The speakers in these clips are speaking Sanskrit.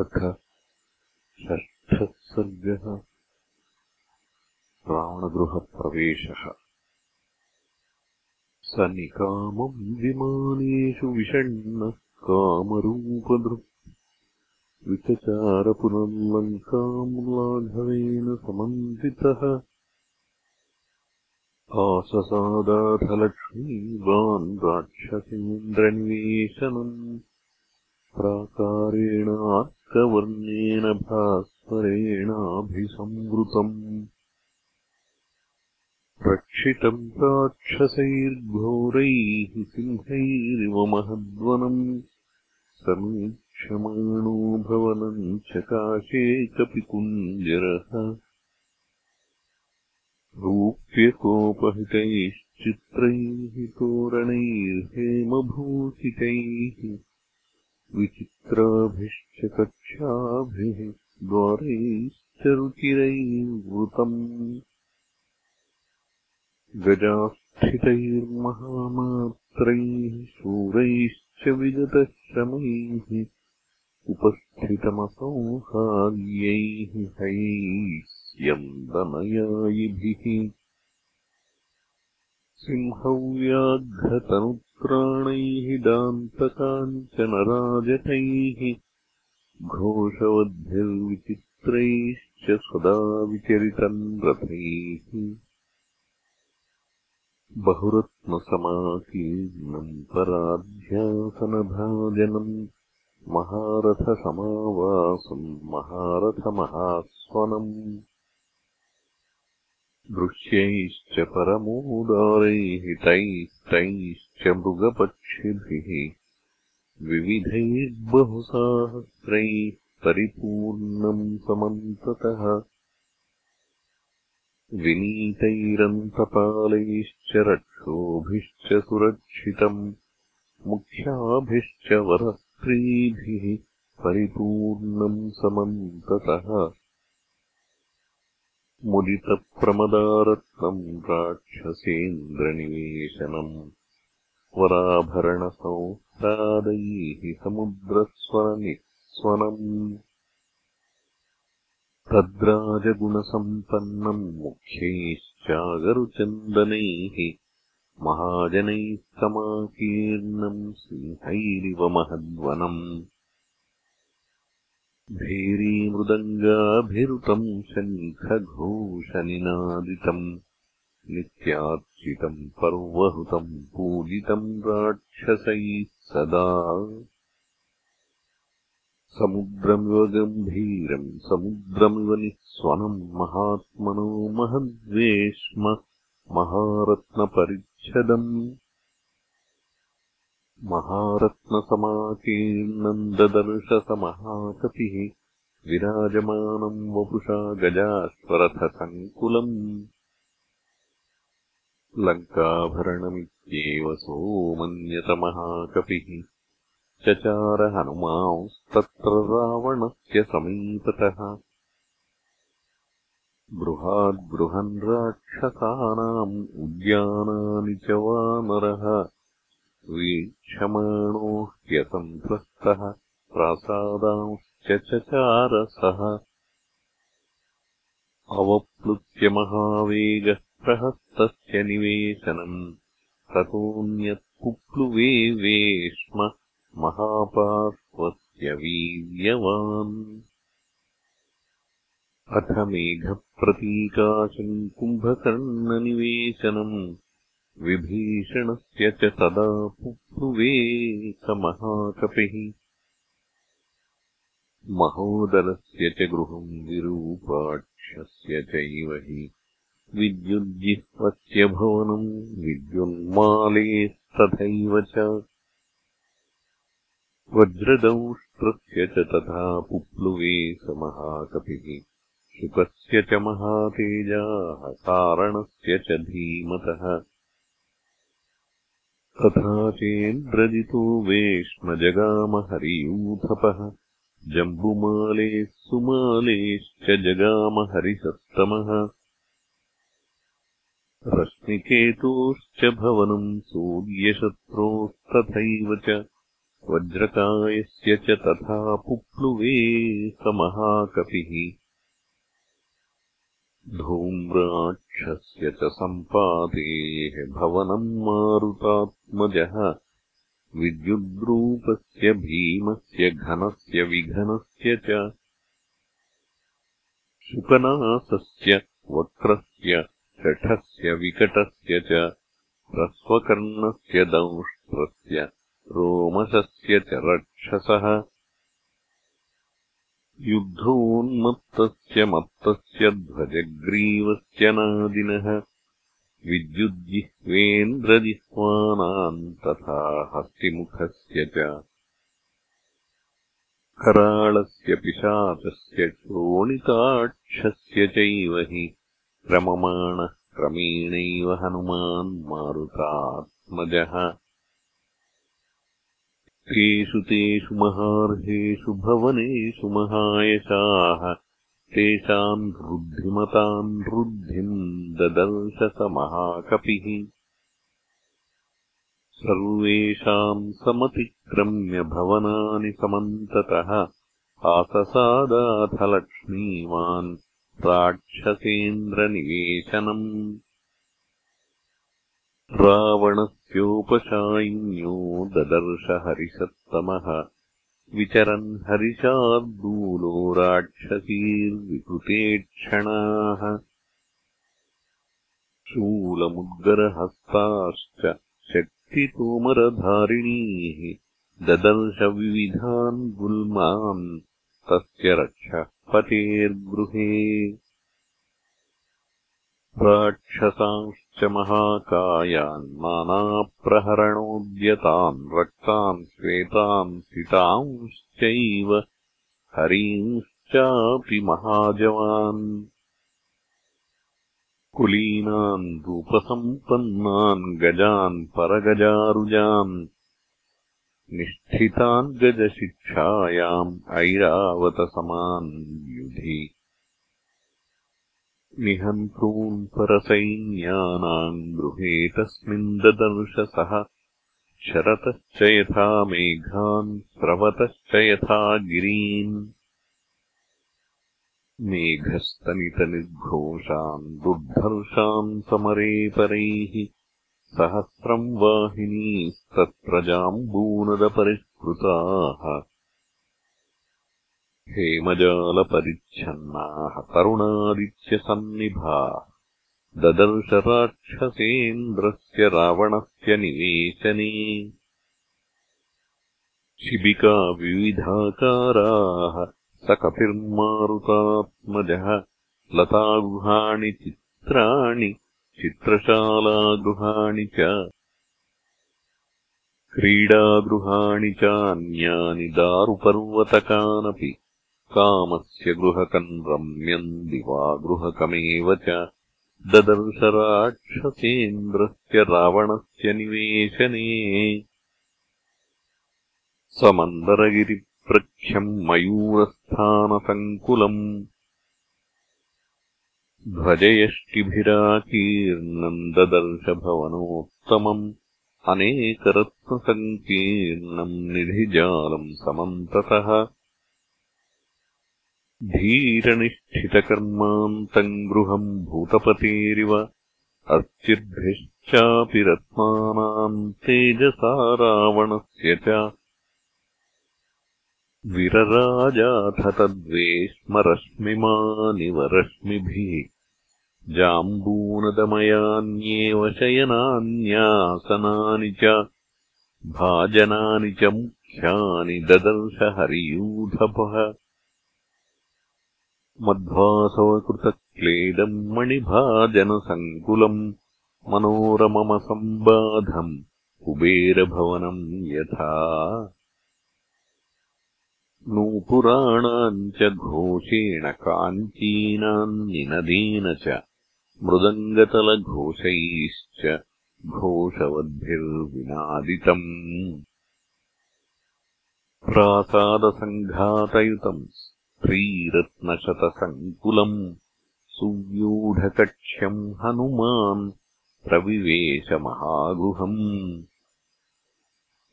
अथ षष्ठः सर्गः रावणगृहप्रवेशः स निकामम् विमानेषु विषण्णः कामरूपदृक् विचचारपुनर्लङ्काम् लाघवेन समन्वितः। आससादाथलक्ष्मीवान् राक्षसेन्द्रनिवेशनम् प्राकारेण वर्णेन भास्वरेणाभिसंवृतम् रक्षितम् राक्षसैर्घोरैः सिंहैरिव महद्वनम् समीक्षमाणो भवनम् चकाशे कपिकुञ्जरः। रूप्यकोपहितैश्चित्रैः तोरणैर्हेमभूषितैः विचित्राभिश्च कक्षाभिः द्वारैश्च रुचिरैर्वृतम् गजास्थितैर्महामात्रैः शूरैश्च विगतश्रमैः उपस्थितमसंहार्यैः हैः स्यन्दनयायिभिः सिंहव्याघ्रतनुत्राणैः दान्तकाञ्चनराजकैः घोषवद्भिर्विचित्रैश्च सदा विचरितम् रथैः बहुरत्नसमाकीर्णम् पराध्यासनभाजनम् महारथसमावासम् महारथमहास्वनम् दृश्यैश्च परमोदारैः तैस्तैश्च मृगपक्षिभिः। विविधैर्बहुसाहस्रैः परिपूर्णम् समन्ततः। विनीतैरन्तपालैश्च रक्षोभिश्च सुरक्षितम्। मुख्याभिश्च वरस्त्रीभिः परिपूर्णम् समन्ततः मुदितप्रमदारत्नम् राक्षसेन्द्रनिवेशनम् वराभरणसंह्रादैः समुद्रस्वरनिःस्वनम् तद्राजगुणसम्पन्नम् मुख्यैश्चागरुचन्दनैः महाजनैः समाकीर्णम् सिंहैरिव महद्वनम् भीरीमृदङ्गाभिरुतम् शङ्खघोषनिनादितम् नित्यार्चितम् पर्वहुतम् पूजितम् राक्षसैः सदा। समुद्रमिव गम्भीरम् समुद्रमिव निःस्वनम् महात्मनो महद्वेश्म महारत्नपरिच्छदम् महारत्नसमाकीर्णम् ददर्शसमहाकपिः विराजमानम् वपुषा गजाश्वरथसङ्कुलम् लङ्काभरणमित्येव सोमन्यतमहाकपिः। चचारहनुमांस्तत्र रावणस्य समीपतः। बृहाद्बृहन् राक्षसानाम् उद्यानानि च वानरः वीक्षमाणो ह्यसन्त्रस्तः प्रासादांश्च चचारसः अवप्लुत्य महावेगः प्रहस्तस्य निवेशनम् ततोऽन्यत्पुप्लुवे वेश्म महापार्श्वस्य वीर्यवान्। अथ मेघप्रतीकाशम् कुम्भकर्णनिवेशनम् विभीषणस्य च तदा पुप्लुवे स महाकपिः। महोदरस्य च गृहम् विरूपाक्षस्य चैव हि। विद्युज्जिह्वस्य भवनम् विद्युन्मालेस्तथैव च। वज्रदंष्ट्रस्य च तथा पुप्लुवे स महाकपिः। शुकस्य च महातेजाः सारणस्य च धीमतः तथा चेन्द्रजितो वेश्मजगामहरियूथपः जम्बुमालेः सुमालेश्च जगामहरिसत्तमः। रश्मिकेतोश्च भवनम् सूर्यशत्रोस्तथैव च वज्रकायस्य च तथा पुप्लुवे स महाकपिः धूम्राक्षस्य च सम्पातेः भवनम् मारुतात्मजः। विद्युद्रूपस्य भीमस्य घनस्य विघनस्य च। शुकनासस्य वक्रस्य शठस्य विकटस्य च। ह्रस्वकर्णस्य दंष्ट्रस्य रोमशस्य च रक्षसः। युद्धोन्मत्तस्य मत्तस्य ध्वजग्रीवस्य नादिनः विद्युज्जिह्वेन्द्रजिह्वानाम् तथा हस्तिमुखस्य च। कराळस्य पिशाचस्य शोणिताक्षस्य चैव हि क्रममाणः क्रमेणैव हनुमान् मारुतात्मजः। तेषु तेषु महार्हेषु भवनेषु महायशाः तेषाम् रुद्धिमताम् रुद्धिम् ददर्श स महाकपिः। सर्वेषाम् समतिक्रम्य भवनानि समन्ततः। आससादाथ लक्ष्मीवान् राक्षसेन्द्रनिवेशनम्। रावणस्योपशायिन्यो ददर्श हरिसत्तमः विचरन् हरिशार्दूलो राक्षसीर्विकृतेक्षणाः। शूलमुद्गरहस्ताश्च शक्तितोमरधारिणीः ददर्शविविधान् गुल्मान् तस्य रक्षः पतेर्गृहे। राक्षसांश्च महाकायान् नानाप्रहरणोद्यतान् रक्तान् श्वेतान् सितांश्चैव हरींश्चापि महाजवान्। कुलीनान् रूपसम्पन्नान् गजान् परगजारुजान् निष्ठितान् गजशिक्षायाम् ऐरावतसमान् युधि निहन्तॄन् परसैन्यानाम् गृहे तस्मिन् ददर्शसः शरतश्च यथा मेघान् स्रवतश्च यथा गिरीन्। मेघस्तनितनिर्घोषान् दुर्धर्षान् समरे परैः। सहस्रम् वाहिनीस्तत्र जाम्बूनदपरिष्कृताः हेमजालपरिच्छन्नाः तरुणादित्यसन्निभा ददर्शराक्षसेन्द्रस्य रावणस्य निवेशने। शिबिका विविधाकाराः स कपिर्मारुतात्मजः लतागृहाणि चित्राणि चित्रशालागृहाणि च। क्रीडागृहाणि चान्यानि दारुपर्वतकानपि कामस्य गृहकम् रम्यम् दिवा गृहकमेव च। ददर्शराक्षसेन्द्रस्य रावणस्य निवेशने। समन्दरगिरिप्रख्यम् मयूरस्थानसङ्कुलम् ध्वजयष्टिभिराकीर्णम् ददर्शभवनोत्तमम्। अनेकरत्नसङ्कीर्णम् निधिजालम् समन्ततः धीरनिष्ठितकर्मान्तम् गृहम् भूतपतेरिव अर्चिर्भिश्चापि रत्नानाम् तेजसा रावणस्य च। विरराजाथ तद्वेश्मरश्मिमानिव रश्मिभिः जाम्बूनदमयान्येव शयनान्यासनानि च भाजनानि च मुख्यानि ददर्श हरियूथपः मध्वासवकृतक्लेदम् मणिभाजनसङ्कुलम् मनोरममसम्बाधम् कुबेरभवनम् यथा। नूपुराणाम् च घोषेण काञ्चीनाम् निनदेन च मृदङ्गतलघोषैश्च घोषवद्भिर्विनादितम्। प्रासादसङ्घातयुतम् श्रीरत्नशतसङ्कुलम् सुव्यूढकक्ष्यम् हनुमान् प्रविवेशमहागृहम्।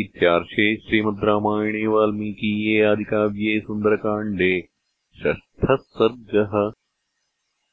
इत्यार्षे श्रीमद् रामायणे वाल्मीकीये आदिकाव्ये सुन्दरकाण्डे षष्ठः सर्गः